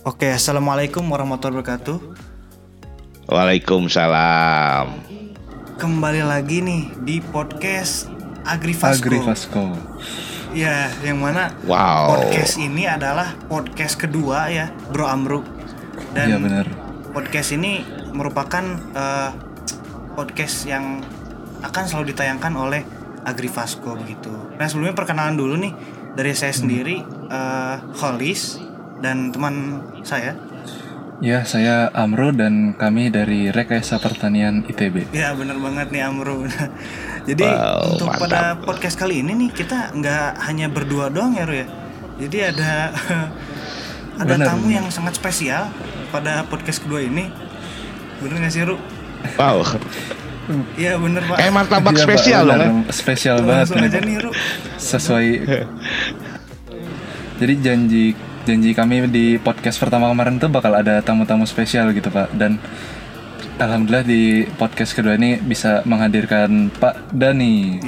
Oke, assalamualaikum warahmatullahi wabarakatuh. Waalaikumsalam. Kembali lagi nih di podcast Agrifasco. Agrifasco. Ya, yang mana Wow. podcast ini adalah podcast kedua ya, Bro Amru. Dan Iya benar. podcast ini merupakan eh, podcast yang akan selalu ditayangkan oleh Agrifasco begitu. Nah sebelumnya perkenalan dulu nih dari saya sendiri, eh, Holis dan teman saya. Ya, saya Amro dan kami dari Rekayasa Pertanian ITB. Ya bener banget nih Amru. Jadi Wow, untuk mantap. pada podcast kali ini nih kita nggak hanya berdua doang ya Ru ya. Jadi ada ada Bener. tamu yang sangat spesial pada podcast kedua ini. Bener nggak sih Ru? Wow. Iya bener Pak. Kayak martabak Iya, Pak, spesial ya. Spesial banget Langsung aja nih Ru. Sesuai Jadi janji janji kami di podcast pertama kemarin tuh bakal ada tamu-tamu spesial gitu, Pak. Dan alhamdulillah di podcast kedua ini bisa menghadirkan Pak Dani.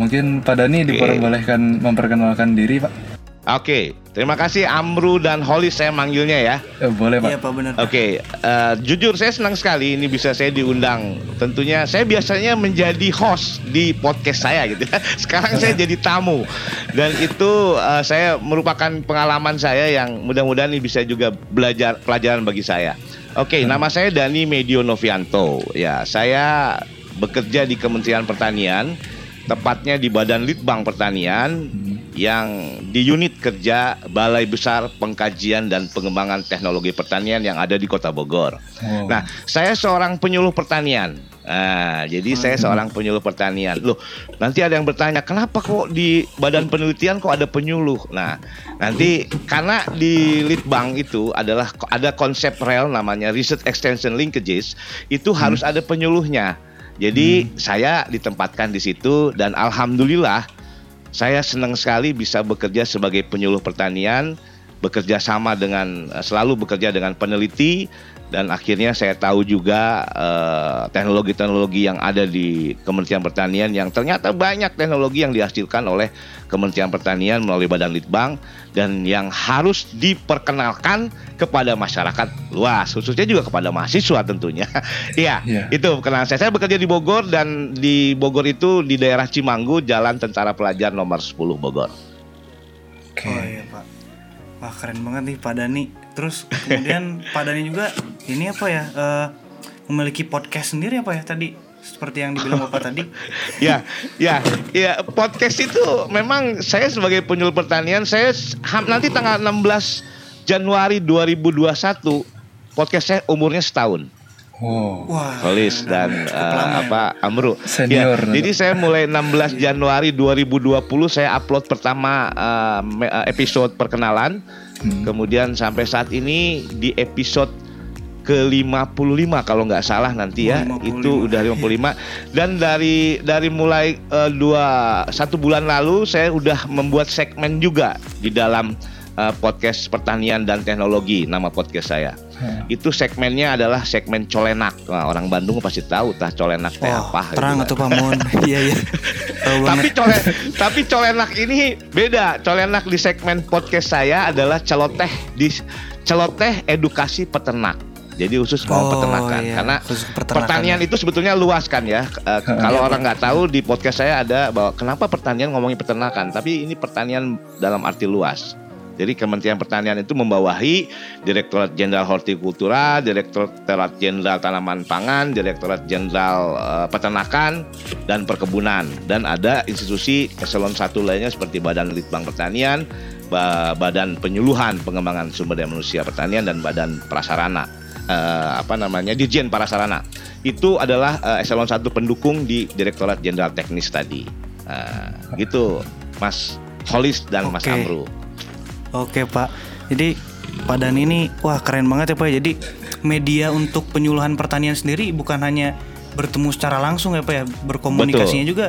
Mungkin Pak Dani diperbolehkan memperkenalkan diri, Pak. Oke, terima kasih Amru dan Holis saya manggilnya ya. Eh, boleh, Pak. Iya Pak bener. Oke, eh, jujur saya senang sekali ini bisa saya diundang. Tentunya saya biasanya menjadi host di podcast saya gitu. Sekarang saya jadi tamu dan itu eh, saya merupakan pengalaman saya yang mudah-mudahan ini bisa juga belajar pelajaran bagi saya. Oke, nama saya Dani Medio Novianto. Ya, saya bekerja di Kementerian Pertanian, tepatnya di Badan Litbang Pertanian yang di unit kerja Balai Besar Pengkajian dan Pengembangan Teknologi Pertanian yang ada di Kota Bogor. Wow. Nah, saya seorang penyuluh pertanian. Nah, jadi saya seorang penyuluh pertanian. Loh, nanti ada yang bertanya, kenapa kok di badan penelitian kok ada penyuluh? Nah, nanti karena di Litbang itu adalah ada konsep rel namanya Research Extension Linkages, itu harus ada penyuluhnya. Jadi saya ditempatkan di situ dan alhamdulillah saya senang sekali bisa bekerja sebagai penyuluh pertanian, bekerja sama dengan eh, selalu bekerja dengan peneliti dan akhirnya saya tahu juga eh, teknologi-teknologi yang ada di Kementerian Pertanian yang ternyata banyak teknologi yang dihasilkan oleh Kementerian Pertanian melalui Badan Litbang dan yang harus diperkenalkan kepada masyarakat luas, khususnya juga kepada mahasiswa tentunya. Iya, Iya. itu perkenalan saya. Saya bekerja di Bogor dan di Bogor itu di daerah Cimanggu, Jalan Tentara Pelajar nomor 10 Bogor. Oke. Oh iya Pak. Wah keren banget nih Pak Dani. Terus kemudian Pak Dani juga ini apa ya? eh, memiliki podcast sendiri apa ya tadi? Seperti yang dibilang Bapak tadi. ya, ya, ya podcast itu memang saya sebagai penyuluh pertanian saya nanti tanggal 16 Januari 2021 podcast saya umurnya setahun. Wow. Wah. Holis dan ya. apa Amru. Senior. Ya, jadi saya mulai 16 Januari 2020 saya upload pertama eh, episode perkenalan. Hmm. Kemudian sampai saat ini di episode ke-55 kalau nggak salah nanti ya. Oh, 55. Itu udah 55 dan dari dari mulai eh, dua satu bulan lalu saya udah membuat segmen juga di dalam eh, podcast pertanian dan teknologi nama podcast saya. Hmm. Itu segmennya adalah segmen colenak. Nah, orang Bandung pasti tahu tah colenak teh apa. gitu terang kan. atau Pak Mun. Iya iya. Tapi cole, tapi colenak ini beda. Colenak di segmen podcast saya adalah celoteh di celoteh edukasi peternak. Jadi khusus mau Oh, peternakan iya. karena peternakan pertanian ya. itu sebetulnya luas kan ya. Eh, kalau orang nggak tahu di podcast saya ada bahwa kenapa pertanian ngomongin peternakan, tapi ini pertanian dalam arti luas. Jadi Kementerian Pertanian itu membawahi Direktorat Jenderal Hortikultura, Direktorat Jenderal Tanaman Pangan, Direktorat Jenderal eh, Peternakan dan Perkebunan dan ada institusi eselon satu lainnya seperti Badan Litbang Pertanian, Ba- Badan Penyuluhan Pengembangan Sumber Daya Manusia Pertanian dan Badan Prasarana eh, apa namanya Dirjen Prasarana. Itu adalah eh, eselon satu pendukung di Direktorat Jenderal Teknis tadi. Eh, gitu Mas Holis dan Mas Oke. Amru. Oke Pak. Jadi Pak Dani ini wah keren banget ya Pak. Jadi media untuk penyuluhan pertanian sendiri bukan hanya bertemu secara langsung ya Pak ya, berkomunikasinya juga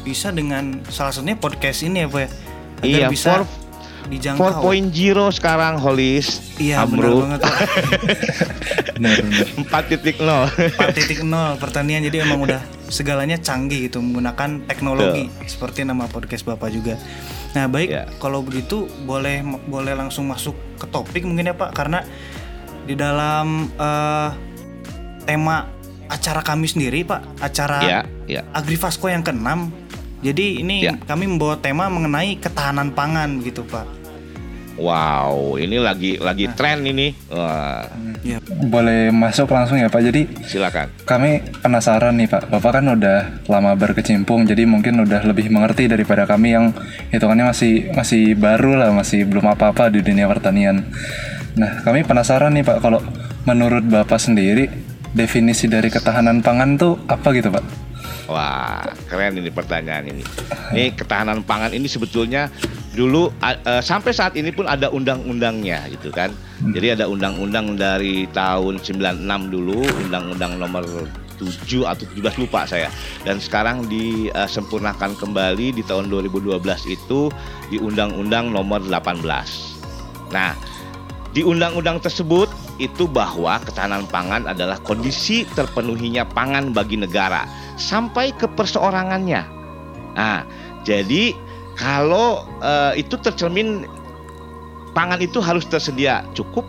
bisa dengan salah satunya podcast ini ya Pak ya. Agar Iya, bisa for- dijangkau. 4.0 sekarang Holis Iya benar Amru banget Pak. Benar, benar. 4.0 4.0 pertanian jadi emang udah segalanya canggih gitu menggunakan teknologi seperti nama podcast Bapak juga. Nah baik Ya. kalau begitu boleh boleh langsung masuk ke topik mungkin ya Pak karena di dalam eh, tema acara kami sendiri Pak acara Ya, ya. Agrifasco yang keenam. Jadi ini Ya. kami membawa tema mengenai ketahanan pangan gitu Pak. Wow, ini lagi lagi tren ini. Wah, Ya. Boleh masuk langsung ya Pak. Jadi silakan. kami penasaran nih Pak. Bapak kan udah lama berkecimpung, jadi mungkin udah lebih mengerti daripada kami yang hitungannya masih masih baru lah, masih belum apa-apa di dunia pertanian. Nah, kami penasaran nih Pak, kalau menurut Bapak sendiri definisi dari ketahanan pangan tuh apa gitu Pak? Wah, keren ini pertanyaan ini. Ini ketahanan pangan ini sebetulnya dulu eh, sampai saat ini pun ada undang-undangnya gitu kan. Jadi ada undang-undang dari tahun 96 dulu, undang-undang nomor 7 atau 17 lupa saya. Dan sekarang disempurnakan kembali di tahun 2012 itu di undang-undang nomor 18. Nah, di undang-undang tersebut itu bahwa ketahanan pangan adalah kondisi terpenuhinya pangan bagi negara sampai ke perseorangannya. Nah, jadi kalau eh, itu tercermin pangan itu harus tersedia cukup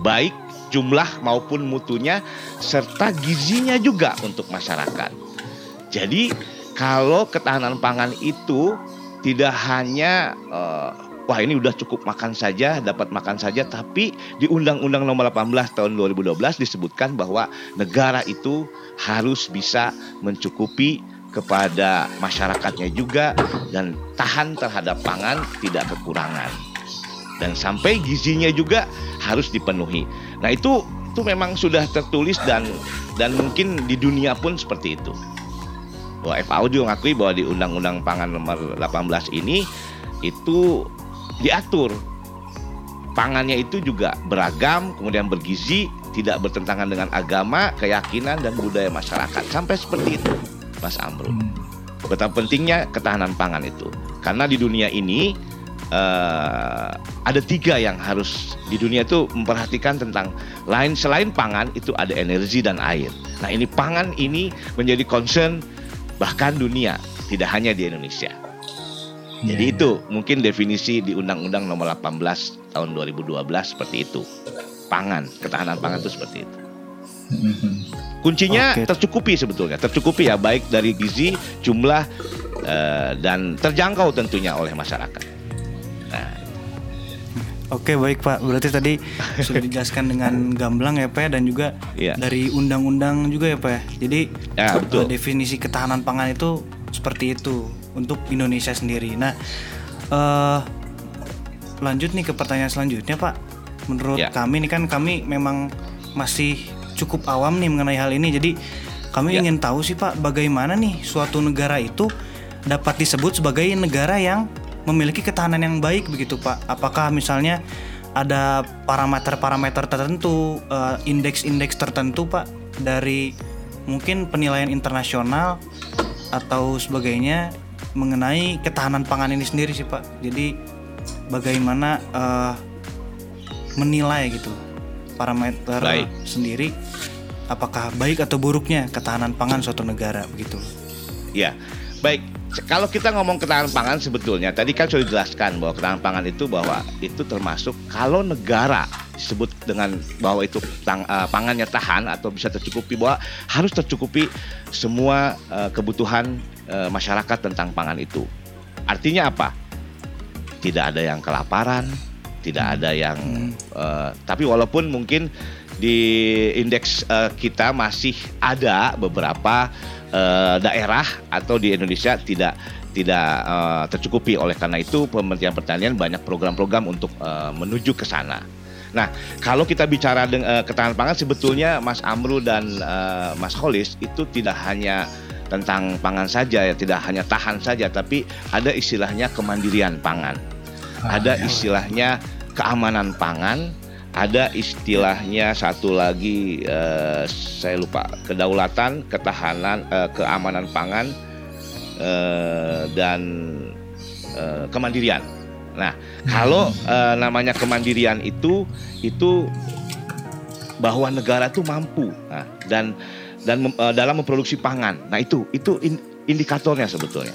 baik jumlah maupun mutunya serta gizinya juga untuk masyarakat. Jadi kalau ketahanan pangan itu tidak hanya eh, wah ini udah cukup makan saja, dapat makan saja, tapi di Undang-Undang Nomor 18 Tahun 2012 disebutkan bahwa negara itu harus bisa mencukupi kepada masyarakatnya juga dan tahan terhadap pangan tidak kekurangan. Dan sampai gizinya juga harus dipenuhi. Nah, itu itu memang sudah tertulis dan dan mungkin di dunia pun seperti itu. Bahwa FAO juga mengakui bahwa di Undang-Undang Pangan Nomor 18 ini itu diatur pangannya itu juga beragam, kemudian bergizi, tidak bertentangan dengan agama, keyakinan dan budaya masyarakat. Sampai seperti itu, Mas Amrul. Betapa pentingnya ketahanan pangan itu. Karena di dunia ini eh, ada tiga yang harus di dunia itu memperhatikan tentang lain selain pangan itu ada energi dan air. Nah ini pangan ini menjadi concern bahkan dunia, tidak hanya di Indonesia. Jadi itu mungkin definisi di Undang-Undang Nomor 18 Tahun 2012 seperti itu. Pangan, ketahanan pangan itu seperti itu. Kuncinya Oke. tercukupi sebetulnya, tercukupi ya baik dari gizi, jumlah eh, dan terjangkau tentunya oleh masyarakat. Nah, Oke baik Pak, berarti tadi sudah dijelaskan dengan gamblang ya Pak dan juga Iya. dari undang-undang juga ya Pak. Jadi Ya, betul. eh, definisi ketahanan pangan itu seperti itu untuk Indonesia sendiri. Nah, eh lanjut nih ke pertanyaan selanjutnya Pak. Menurut Ya. kami nih kan kami memang masih cukup awam nih mengenai hal ini. Jadi kami Ya. ingin tahu sih Pak, bagaimana nih suatu negara itu dapat disebut sebagai negara yang memiliki ketahanan yang baik begitu Pak? Apakah misalnya ada parameter-parameter tertentu, eh, indeks-indeks tertentu Pak dari mungkin penilaian internasional atau sebagainya mengenai ketahanan pangan ini sendiri sih Pak. Jadi bagaimana eh, menilai gitu parameter Baik. sendiri apakah baik atau buruknya ketahanan pangan suatu negara begitu. Ya, baik. Kalau kita ngomong ketahanan pangan sebetulnya tadi kan sudah dijelaskan bahwa ketahanan pangan itu bahwa itu termasuk kalau negara disebut dengan bahwa itu tang- eh, pangannya tahan atau bisa tercukupi bahwa harus tercukupi semua eh, kebutuhan eh, masyarakat tentang pangan itu. Artinya apa? Tidak ada yang kelaparan, tidak ada yang eh, tapi walaupun mungkin di indeks eh, kita masih ada beberapa eh, daerah atau di Indonesia tidak tidak eh, tercukupi oleh karena itu Kementerian Pertanian banyak program-program untuk eh, menuju ke sana. Nah, kalau kita bicara dengan ketahanan pangan sebetulnya Mas Amru dan eh, Mas Holis itu tidak hanya tentang pangan saja ya, tidak hanya tahan saja tapi ada istilahnya kemandirian pangan. Ada istilahnya keamanan pangan, ada istilahnya satu lagi eh, saya lupa kedaulatan, ketahanan, eh, keamanan pangan eh, dan eh, kemandirian. Nah, kalau eh, namanya kemandirian itu itu bahwa negara itu mampu nah, dan dan mem- eh, dalam memproduksi pangan. Nah, itu itu in- indikatornya sebetulnya.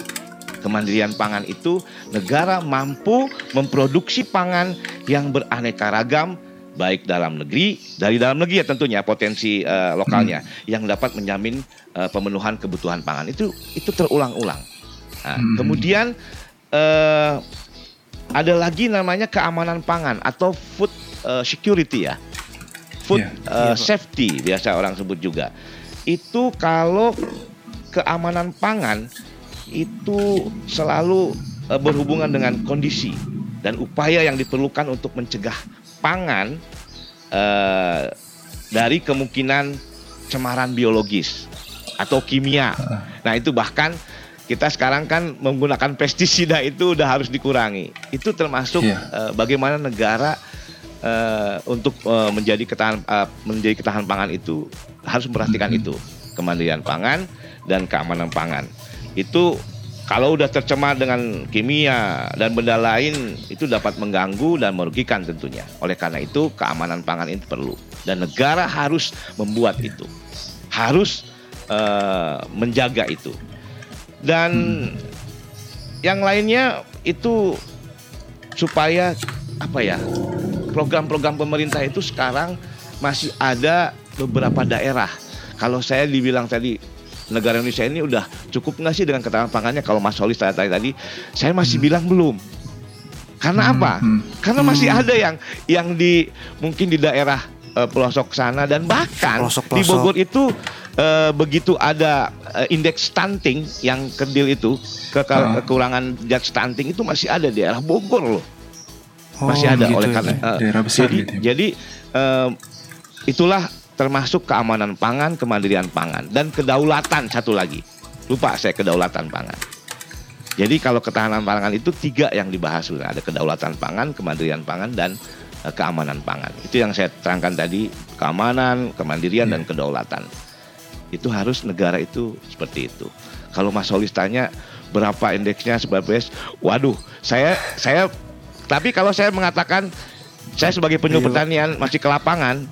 Kemandirian pangan itu negara mampu memproduksi pangan yang beraneka ragam baik dalam negeri dari dalam negeri ya tentunya potensi uh, lokalnya hmm. yang dapat menjamin uh, pemenuhan kebutuhan pangan itu itu terulang-ulang. Nah, hmm. Kemudian uh, ada lagi namanya keamanan pangan atau food uh, security ya, food yeah. Uh, yeah, safety biasa orang sebut juga. Itu kalau keamanan pangan itu selalu uh, berhubungan dengan kondisi dan upaya yang diperlukan untuk mencegah pangan uh, dari kemungkinan cemaran biologis atau kimia. Nah itu bahkan kita sekarang kan menggunakan pestisida itu udah harus dikurangi. Itu termasuk yeah. uh, bagaimana negara uh, untuk uh, menjadi ketahan uh, menjadi ketahan pangan itu harus memperhatikan mm -hmm. itu kemandirian pangan dan keamanan pangan. Itu kalau udah tercemar dengan kimia dan benda lain itu dapat mengganggu dan merugikan tentunya. Oleh karena itu keamanan pangan itu perlu dan negara harus membuat itu, harus uh, menjaga itu. Dan hmm. yang lainnya itu supaya apa ya program-program pemerintah itu sekarang masih ada beberapa daerah. Kalau saya dibilang tadi negara Indonesia ini udah cukup nggak sih dengan ketahanan pangannya kalau Mas Solis tadi tadi saya masih hmm. bilang belum karena hmm. apa hmm. karena masih ada yang yang di mungkin di daerah uh, pelosok sana dan bahkan pelosok -pelosok. di Bogor itu uh, begitu ada uh, indeks stunting yang kerdil itu ke kekurangan zat stunting itu masih ada di daerah Bogor loh oh, masih ada gitu oleh ya, karena uh, jadi gitu. Ya. jadi uh, itulah termasuk keamanan pangan, kemandirian pangan, dan kedaulatan satu lagi. Lupa saya kedaulatan pangan. Jadi kalau ketahanan pangan itu tiga yang dibahas sudah ada kedaulatan pangan, kemandirian pangan, dan uh, keamanan pangan. Itu yang saya terangkan tadi, keamanan, kemandirian, dan kedaulatan. Itu harus negara itu seperti itu. Kalau Mas Solis tanya berapa indeksnya sebagai waduh, saya saya tapi kalau saya mengatakan saya sebagai penyuluh iya, pertanian masih ke lapangan,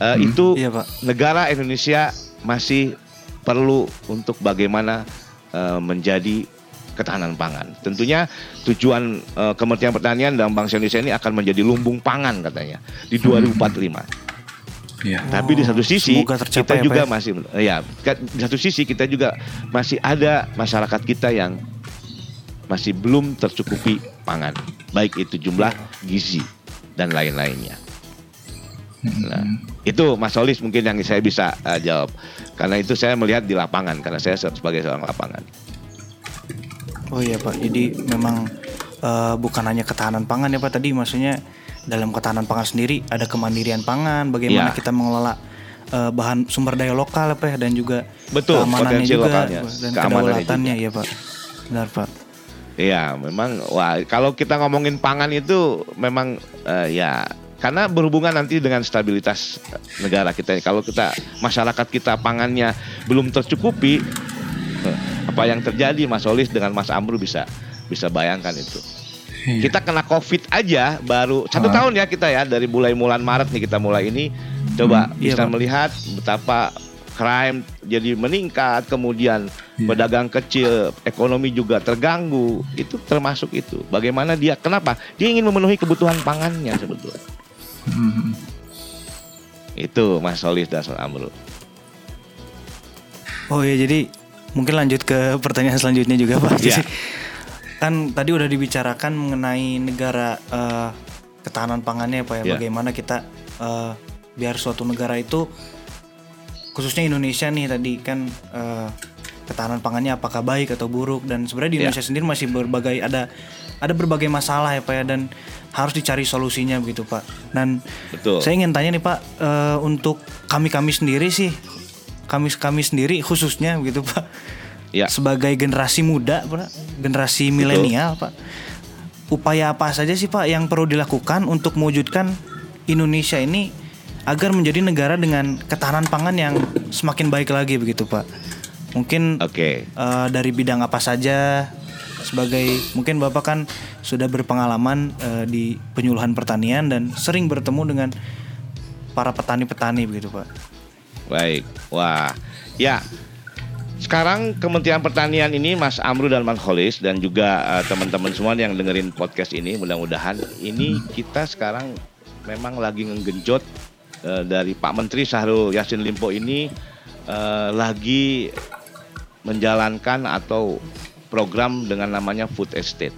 uh, hmm. itu iya, Pak. negara Indonesia masih perlu untuk bagaimana uh, menjadi ketahanan pangan. Tentunya tujuan uh, Kementerian Pertanian dan Bank Indonesia ini akan menjadi lumbung pangan katanya di 2045. Hmm. Ya. Tapi di satu sisi kita ya, juga ya? masih ya di satu sisi kita juga masih ada masyarakat kita yang masih belum tercukupi pangan, baik itu jumlah gizi dan lain-lainnya. Nah, itu Mas Solis mungkin yang saya bisa uh, jawab. Karena itu saya melihat di lapangan karena saya sebagai seorang lapangan. Oh iya Pak, jadi memang uh, bukan hanya ketahanan pangan ya Pak tadi maksudnya dalam ketahanan pangan sendiri ada kemandirian pangan, bagaimana ya. kita mengelola uh, bahan sumber daya lokal ya Pak dan juga Betul, keamanannya juga lokalnya, dan kedaulatannya ya Pak. Benar Pak. Iya, memang wah kalau kita ngomongin pangan itu memang uh, ya karena berhubungan nanti dengan stabilitas negara kita. Kalau kita masyarakat kita pangannya belum tercukupi, eh, apa yang terjadi Mas Solis dengan Mas Amru bisa bisa bayangkan itu. Iya. Kita kena COVID aja baru satu ah. tahun ya kita ya dari mulai bulan Maret nih kita mulai ini coba hmm, iya, bisa iya, melihat betapa crime jadi meningkat, kemudian yeah. pedagang kecil, ekonomi juga terganggu. Itu termasuk itu. Bagaimana dia kenapa? Dia ingin memenuhi kebutuhan pangannya sebetulnya. Hmm. Itu Mas Solis dan Amru. Oh ya jadi mungkin lanjut ke pertanyaan selanjutnya juga Pak. Yeah. kan tadi udah dibicarakan mengenai negara uh, ketahanan pangannya Pak ya. Yeah. Bagaimana kita uh, biar suatu negara itu khususnya Indonesia nih tadi kan uh, ketahanan pangannya apakah baik atau buruk dan sebenarnya di ya. Indonesia yeah. sendiri masih berbagai ada ada berbagai masalah ya Pak ya dan harus dicari solusinya begitu Pak. Dan Betul. saya ingin tanya nih Pak uh, untuk kami kami sendiri sih kami kami sendiri khususnya begitu Pak. Ya. Sebagai generasi muda Pak, generasi milenial Pak. Upaya apa saja sih Pak yang perlu dilakukan untuk mewujudkan Indonesia ini agar menjadi negara dengan ketahanan pangan yang semakin baik lagi begitu Pak. Mungkin okay. uh, eh, dari bidang apa saja sebagai mungkin Bapak kan sudah berpengalaman uh, di penyuluhan pertanian dan sering bertemu dengan para petani-petani begitu, Pak. Baik. Wah, ya. sekarang Kementerian Pertanian ini Mas Amru dan Mas Holis dan juga uh, teman-teman semua yang dengerin podcast ini mudah-mudahan ini kita sekarang memang lagi ngegenjot uh, dari Pak Menteri Syahrul Yassin Limpo ini uh, lagi menjalankan atau program dengan namanya Food Estate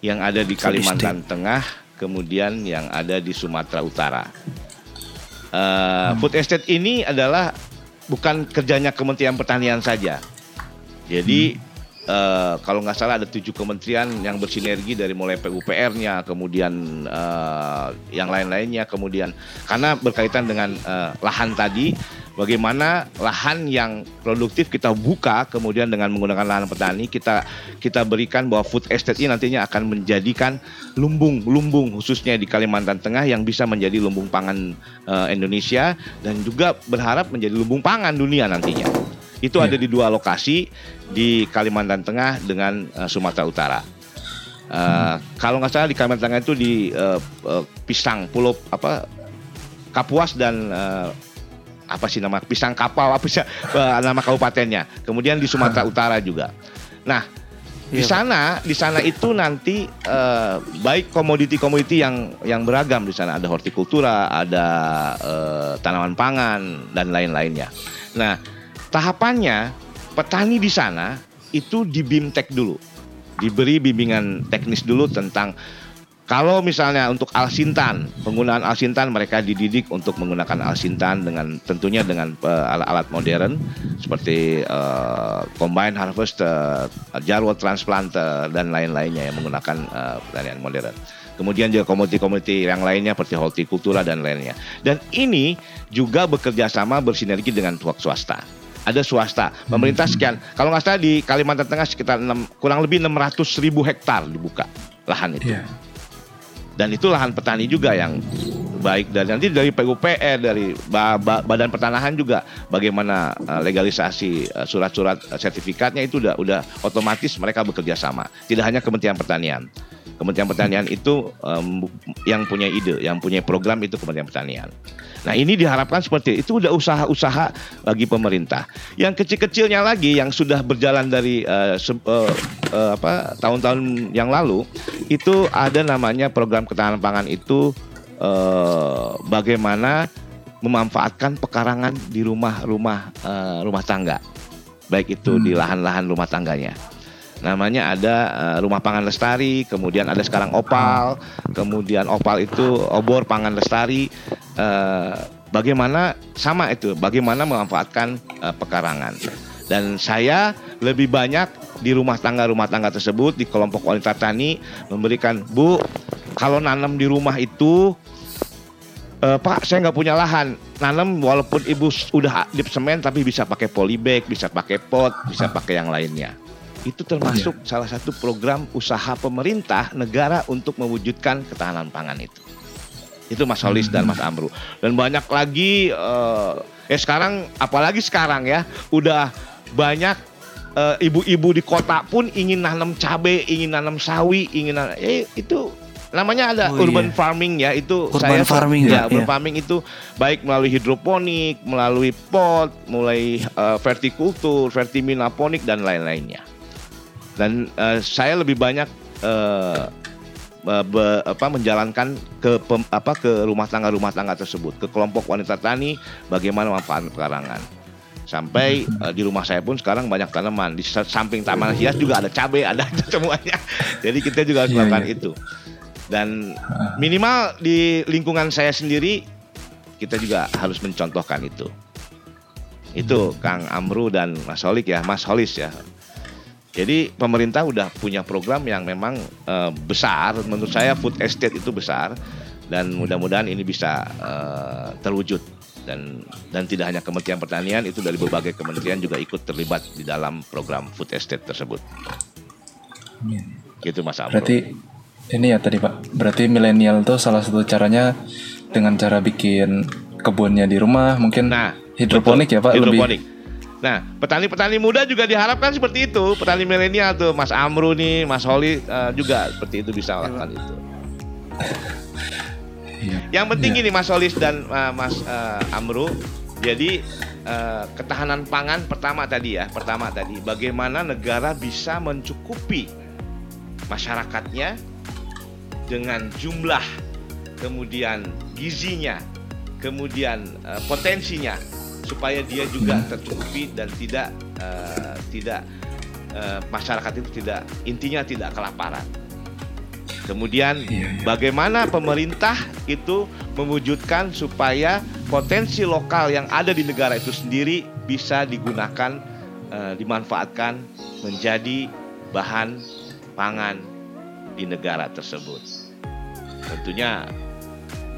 yang ada di Kalimantan Tengah kemudian yang ada di Sumatera Utara. Uh, food estate ini adalah bukan kerjanya Kementerian Pertanian saja. Jadi hmm. Uh, kalau nggak salah ada tujuh kementerian yang bersinergi dari mulai PUPR-nya, kemudian uh, yang lain-lainnya, kemudian karena berkaitan dengan uh, lahan tadi bagaimana lahan yang produktif kita buka kemudian dengan menggunakan lahan petani kita kita berikan bahwa food estate ini nantinya akan menjadikan lumbung-lumbung khususnya di Kalimantan Tengah yang bisa menjadi lumbung pangan uh, Indonesia dan juga berharap menjadi lumbung pangan dunia nantinya. Itu yeah. ada di dua lokasi di Kalimantan Tengah dengan uh, Sumatera Utara. Uh, hmm. Kalau nggak salah di Kalimantan Tengah itu di uh, uh, Pisang, Pulau apa Kapuas dan uh, apa sih nama pisang kapal apa sih uh, nama kabupatennya. Kemudian di Sumatera Utara juga. Nah, di iya, sana di sana itu nanti uh, baik komoditi-komoditi yang yang beragam di sana ada hortikultura, ada uh, tanaman pangan dan lain-lainnya. Nah, tahapannya petani di sana itu di BIMTEK dulu. Diberi bimbingan teknis dulu tentang kalau misalnya untuk alsintan, penggunaan alsintan mereka dididik untuk menggunakan alsintan dengan tentunya dengan uh, alat-alat modern seperti uh, combine harvester, jarwo transplanter dan lain-lainnya yang menggunakan uh, pertanian modern. Kemudian juga komoditi-komoditi yang lainnya seperti hortikultura dan lainnya. Dan ini juga bekerja sama bersinergi dengan pihak swasta ada swasta. Pemerintah sekian. Kalau nggak salah di Kalimantan Tengah sekitar 6, kurang lebih 600 ribu hektar dibuka lahan itu. Yeah dan itu lahan petani juga yang baik dan nanti dari PUPR dari Badan Pertanahan juga bagaimana uh, legalisasi uh, surat-surat uh, sertifikatnya itu udah udah otomatis mereka bekerja sama tidak hanya Kementerian Pertanian Kementerian Pertanian itu um, yang punya ide yang punya program itu Kementerian Pertanian Nah ini diharapkan seperti itu. udah usaha-usaha bagi pemerintah. Yang kecil-kecilnya lagi yang sudah berjalan dari uh, uh, uh, apa tahun-tahun yang lalu itu ada namanya program ketahanan pangan itu uh, bagaimana memanfaatkan pekarangan di rumah-rumah uh, rumah tangga, baik itu hmm. di lahan-lahan rumah tangganya namanya ada uh, rumah pangan lestari kemudian ada sekarang opal kemudian opal itu obor pangan lestari uh, bagaimana sama itu bagaimana memanfaatkan uh, pekarangan dan saya lebih banyak di rumah tangga rumah tangga tersebut di kelompok wanita tani memberikan bu kalau nanam di rumah itu Uh, Pak, saya nggak punya lahan. Nanam walaupun ibu udah dip semen tapi bisa pakai polybag, bisa pakai pot, bisa pakai yang lainnya itu termasuk yeah. salah satu program usaha pemerintah negara untuk mewujudkan ketahanan pangan itu. Itu Mas Solis dan Mas Amru. Dan banyak lagi uh, eh sekarang apalagi sekarang ya udah banyak uh, ibu-ibu di kota pun ingin nanam cabai, ingin nanam sawi, ingin nanam, eh itu namanya ada oh, urban iya. farming ya itu urban saya farming ya, ya urban iya. farming itu baik melalui hidroponik, melalui pot, mulai uh, vertikultur, vertiminaponik dan lain-lainnya dan uh, saya lebih banyak uh, be, apa menjalankan ke pem, apa ke rumah tangga rumah tangga tersebut. Ke kelompok wanita tani bagaimana manfaat pekarangan. Sampai uh, di rumah saya pun sekarang banyak tanaman. Di samping taman hias juga ada cabai ada semuanya. Jadi kita juga harus iya, melakukan yeah, itu. Dan minimal di lingkungan saya sendiri kita juga harus mencontohkan itu. Itu Kang Amru dan Mas Holik ya Mas Holis ya jadi pemerintah udah punya program yang memang uh, besar. Menurut saya food estate itu besar dan mudah-mudahan ini bisa uh, terwujud dan dan tidak hanya Kementerian Pertanian itu dari berbagai kementerian juga ikut terlibat di dalam program food estate tersebut. Gitu Mas Amro. Berarti ini ya tadi Pak. Berarti milenial tuh salah satu caranya dengan cara bikin kebunnya di rumah mungkin nah, hidroponik betul, ya Pak hidroponik. lebih Nah, petani-petani muda juga diharapkan seperti itu. Petani milenial tuh, Mas Amru nih, Mas Holi uh, juga seperti itu bisa melakukan itu. Iya. Yang penting ya. gini Mas Holis dan uh, Mas uh, Amru, Jadi eh, ketahanan pangan pertama tadi ya, pertama tadi bagaimana negara bisa mencukupi masyarakatnya dengan jumlah, kemudian gizinya, kemudian eh, potensinya supaya dia juga tercukupi dan tidak eh, tidak eh, masyarakat itu tidak intinya tidak kelaparan. Kemudian Iya, iya. bagaimana pemerintah itu mewujudkan supaya potensi lokal yang ada di negara itu sendiri bisa digunakan eh, dimanfaatkan menjadi bahan pangan di negara tersebut. Tentunya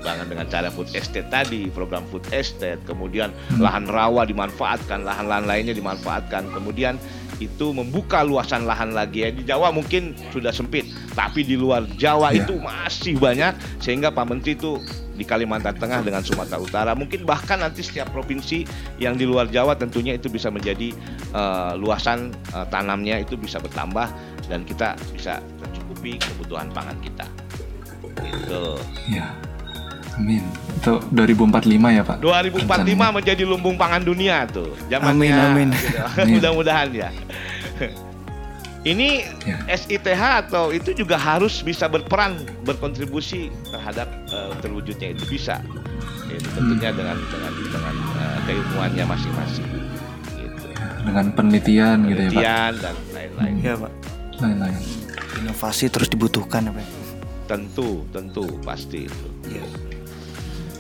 banget dengan cara food estate tadi, program food estate, kemudian lahan rawa dimanfaatkan, lahan-lahan lainnya dimanfaatkan, kemudian itu membuka luasan lahan lagi ya di Jawa mungkin sudah sempit, tapi di luar Jawa Ya. itu masih banyak sehingga Pak Menteri itu di Kalimantan Tengah dengan Sumatera Utara mungkin bahkan nanti setiap provinsi yang di luar Jawa tentunya itu bisa menjadi eh, luasan eh, tanamnya itu bisa bertambah dan kita bisa tercukupi kebutuhan pangan kita. Gitu. Ya. Amin. Itu 2045 ya, Pak? 2045 Rencananya. menjadi lumbung pangan dunia tuh. Zamannya, Amin, amin. gitu. Amin. Mudah-mudahan ya. Ini Ya. SITH atau itu juga harus bisa berperan berkontribusi terhadap eh, terwujudnya itu bisa. Itu tentunya dengan dengan dengan eh, keilmuannya masing-masing. Gitu. Dengan penelitian gitu ya, Pak? Penelitian dan lain-lain. Ya pak. Lain-lain. Inovasi terus dibutuhkan ya pak. Tentu, tentu pasti itu. Iya.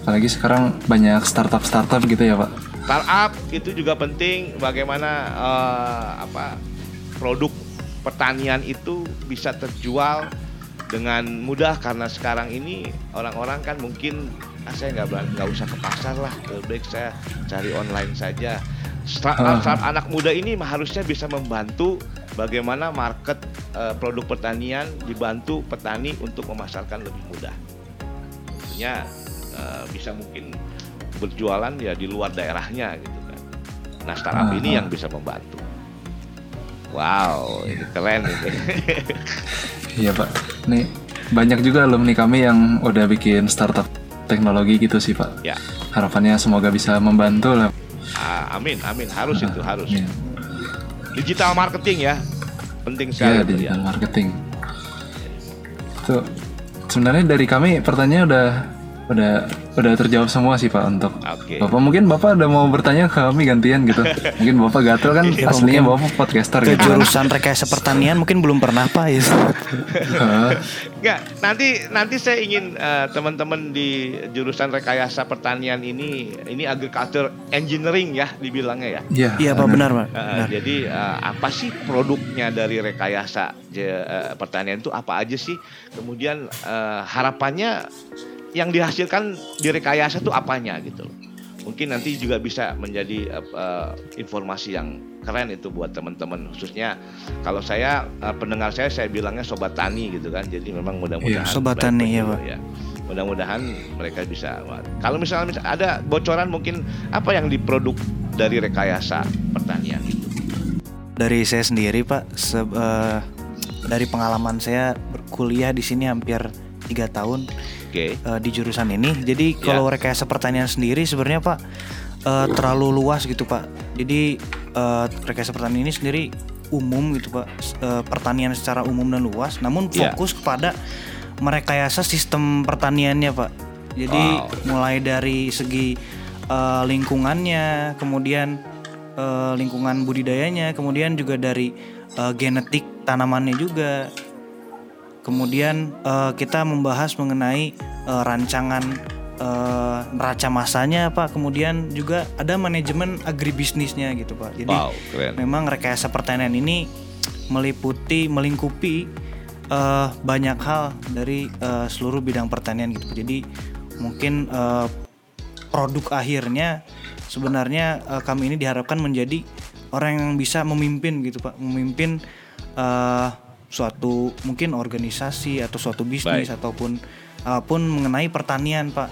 Apalagi sekarang banyak startup-startup gitu ya, Pak? startup itu juga penting bagaimana eh, apa produk pertanian itu bisa terjual dengan mudah karena sekarang ini orang-orang kan mungkin ah, saya nggak usah ke pasar lah lebih baik saya cari online saja startup, Ah. startup anak muda ini harusnya bisa membantu bagaimana market eh, produk pertanian dibantu petani untuk memasarkan lebih mudah tentunya eh, bisa mungkin berjualan ya di luar daerahnya gitu kan. Nah startup Ah, ini ah. yang bisa membantu. Wow, ini keren ini. Iya, Pak. Nih, banyak juga alumni kami yang udah bikin startup teknologi gitu sih, Pak. ya, Harapannya semoga bisa membantu lah. ah, amin, amin. Harus itu harus. Iya. Digital marketing ya, penting sekali. Iya, digital ya. marketing. Itu sebenarnya dari kami pertanyaan udah udah udah terjawab semua sih Pak untuk Oke. Bapak mungkin Bapak udah mau bertanya ke kami gantian gitu. mungkin Bapak gatel kan Iya, aslinya mungkin Bapak podcaster gitu. jurusan rekayasa pertanian mungkin belum pernah pak ya. Hah? Enggak, nanti nanti saya ingin eh, teman-teman di jurusan rekayasa pertanian ini ini agriculture engineering ya dibilangnya ya. Iya. Iya pak benar pak. Uh, Benar. jadi uh, apa sih produknya dari rekayasa je- uh, pertanian itu apa aja sih? Kemudian uh, harapannya yang dihasilkan di rekayasa itu apanya gitu loh. Mungkin nanti juga bisa menjadi uh, uh, informasi yang keren itu buat teman-teman khususnya kalau saya uh, pendengar saya saya bilangnya sobat tani gitu kan. Jadi memang mudah-mudahan Iya, sobat tani, ya, Pak. ya. Mudah-mudahan mereka bisa. Kalau misalnya, misalnya ada bocoran mungkin apa yang diproduk dari rekayasa pertanian itu. Dari saya sendiri pak, se- eh, dari pengalaman saya berkuliah di sini hampir tiga tahun Oke. eh, di jurusan ini. Jadi Ya. kalau rekayasa pertanian sendiri sebenarnya Pak eh, terlalu luas gitu Pak. Jadi eh, rekayasa pertanian ini sendiri umum gitu Pak. Eh, pertanian secara umum dan luas. Namun Ya. fokus kepada merekayasa sistem pertaniannya Pak. Jadi Wow. mulai dari segi eh, lingkungannya, kemudian eh, lingkungan budidayanya, kemudian juga dari eh, genetik tanamannya juga. Kemudian eh, kita membahas mengenai eh, rancangan neraca masanya Pak. Kemudian juga ada manajemen agribisnisnya gitu Pak. Jadi Wow, keren. memang rekayasa pertanian ini meliputi melingkupi eh, banyak hal dari eh, seluruh bidang pertanian gitu. Pak. Jadi mungkin eh, produk akhirnya sebenarnya eh, kami ini diharapkan menjadi orang yang bisa memimpin gitu Pak, memimpin eh, suatu mungkin organisasi atau suatu bisnis Baik. ataupun apa pun mengenai pertanian Pak.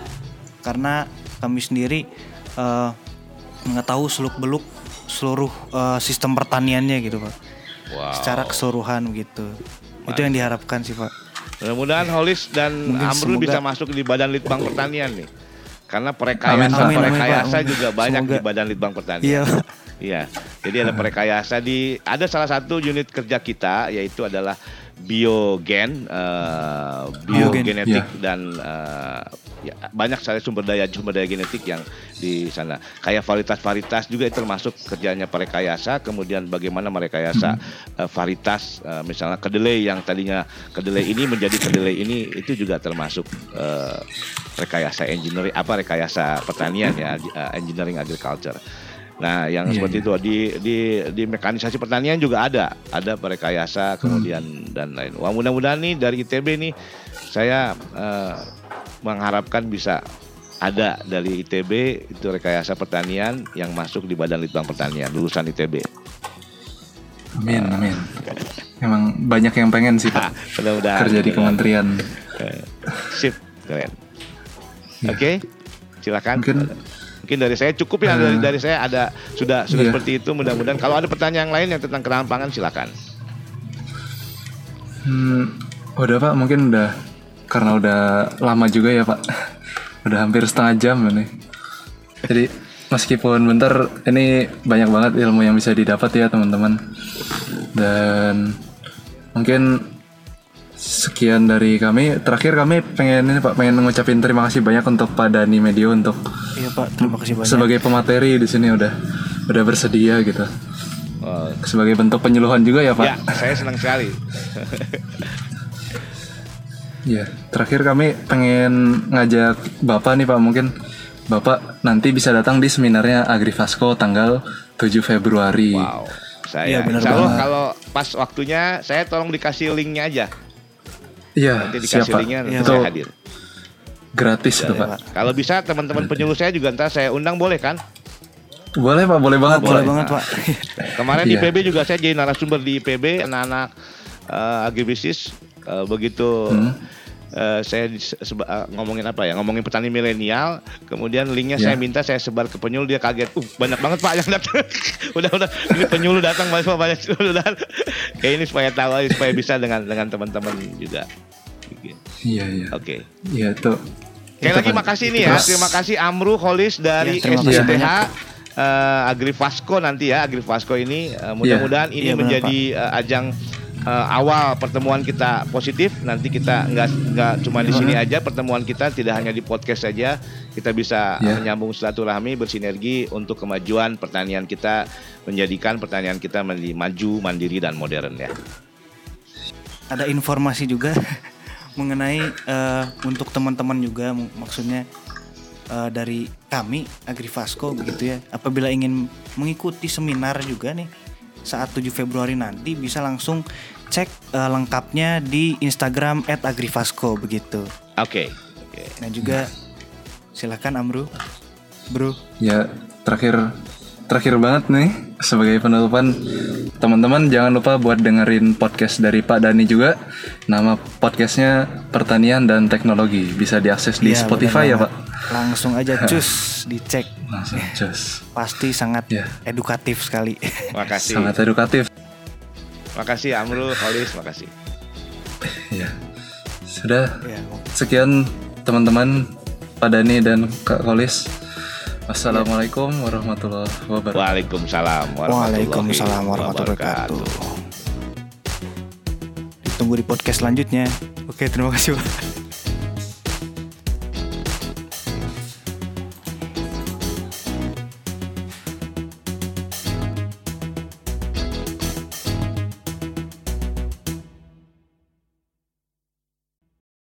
Karena kami sendiri eh, mengetahui seluk beluk seluruh eh, sistem pertaniannya gitu Pak. Wow. Secara keseluruhan gitu. Itu yang diharapkan sih Pak. Mudah-mudahan Holis dan Mungkin Amrul semoga- bisa masuk di Badan Litbang Pertanian nih. Karena perekayasa Pak. Amin, amin, perekayasa Pak. juga banyak Semoga. di Badan Litbang Pertanian. Iya. Iya. Jadi ada perekayasa di ada salah satu unit kerja kita yaitu adalah biogen, Biogen, biogenetik iya. dan eh, ya, banyak sekali sumber daya sumber daya genetik yang di sana. Kayak varietas-varietas juga termasuk kerjanya perekayasa. Kemudian bagaimana merekayasa eh, varietas, eh, misalnya kedelai yang tadinya kedelai ini menjadi kedelai ini itu juga termasuk eh, rekayasa engineering apa rekayasa pertanian ya eh, engineering agriculture. Nah, yang Iya, seperti iya. itu di di di mekanisasi pertanian juga ada, ada perekayasa kemudian dan lain. Wah, mudah-mudahan nih dari ITB nih saya eh, mengharapkan bisa ada dari ITB itu rekayasa pertanian yang masuk di Badan Litbang Pertanian lulusan ITB. Amin, amin. Emang banyak yang pengen sih Pak mudah-mudahan kerja di kementerian. Eh, Sip, keren. Iya. Oke, silakan. Mungkin Mungkin dari saya cukup ya dari, Eh, dari saya ada sudah sudah iya. seperti itu. Mudah-mudahan kalau ada pertanyaan lain yang tentang ketahanan pangan silakan. hmm, udah Pak, mungkin udah karena udah lama juga ya Pak. Udah hampir setengah jam ini. Jadi meskipun bentar ini banyak banget ilmu yang bisa didapat ya teman-teman. Dan mungkin sekian dari kami. Terakhir kami pengen ini Pak pengen ngucapin terima kasih banyak untuk Pak Dani Medio untuk Iya Pak, terima kasih banyak. sebagai pemateri di sini udah udah bersedia gitu. Oh, Sebagai bentuk penyuluhan juga ya Pak. ya, saya senang sekali. Iya, terakhir kami pengen ngajak Bapak nih Pak, mungkin Bapak nanti bisa datang di seminarnya Agrifasco tanggal 7 Februari. Wow. Saya Iya, benar kalau pas waktunya saya tolong dikasih linknya aja. Iya, Nanti dikasih linknya Iya, Itu saya hadir. gratis itu Iya, Pak. Kalau bisa teman-teman penyuluh saya juga ntar saya undang boleh kan? Boleh Pak, boleh banget Boleh Pak. banget Pak. Kemarin di Iya. PB juga saya jadi narasumber di PB anak-anak eh, agribisnis eh, begitu Hmm. Eh, saya seba- eh, ngomongin apa ya ngomongin petani milenial kemudian linknya Ya. saya minta saya sebar ke penyuluh dia kaget uh banyak banget pak yang datang udah udah ini penyuluh datang banyak banyak udah kayak ini supaya tahu aja, supaya bisa dengan dengan teman-teman juga Iya, iya. oke Iya. Sekali itu lagi kan. makasih nih ya. Terus- Terima kasih Amru Holis dari Ya, SDPH eh, Agrifasco nanti ya. Agrifasco ini eh, mudah-mudahan ini Iya, benar, menjadi eh, ajang eh, awal pertemuan kita positif. Nanti kita nggak nggak cuma di sini aja pertemuan kita tidak hanya di podcast saja. Kita bisa Iya. menyambung silaturahmi bersinergi untuk kemajuan pertanian kita menjadikan pertanian kita menjadi maju, mandiri dan modern ya. Ada informasi juga mengenai eh, untuk teman-teman juga mak- maksudnya eh, dari kami Agrifasco begitu ya. Apabila ingin mengikuti seminar juga nih saat 7 Februari nanti bisa langsung cek eh, lengkapnya di Instagram @agrifasco begitu. Oke. Oke. Nah juga silakan Amru, Bro. Ya, terakhir terakhir banget nih sebagai penutupan teman-teman jangan lupa buat dengerin podcast dari Pak Dani juga. Nama podcastnya Pertanian dan Teknologi bisa diakses di Iya, Spotify ya Pak. Langsung aja cus dicek. Langsung just Pasti sangat Ya. edukatif sekali. Makasih. sangat edukatif. Makasih Amru Holis, makasih. Ya, sudah ya, sekian teman-teman Pak Dani dan Kak Kolis. Wassalamualaikum warahmatullahi wabarakatuh. Waalaikumsalam warahmatullahi Waalaikumsalam warahmatullahi wabarakatuh. Ditunggu di podcast selanjutnya. Oke, terima kasih. Pak.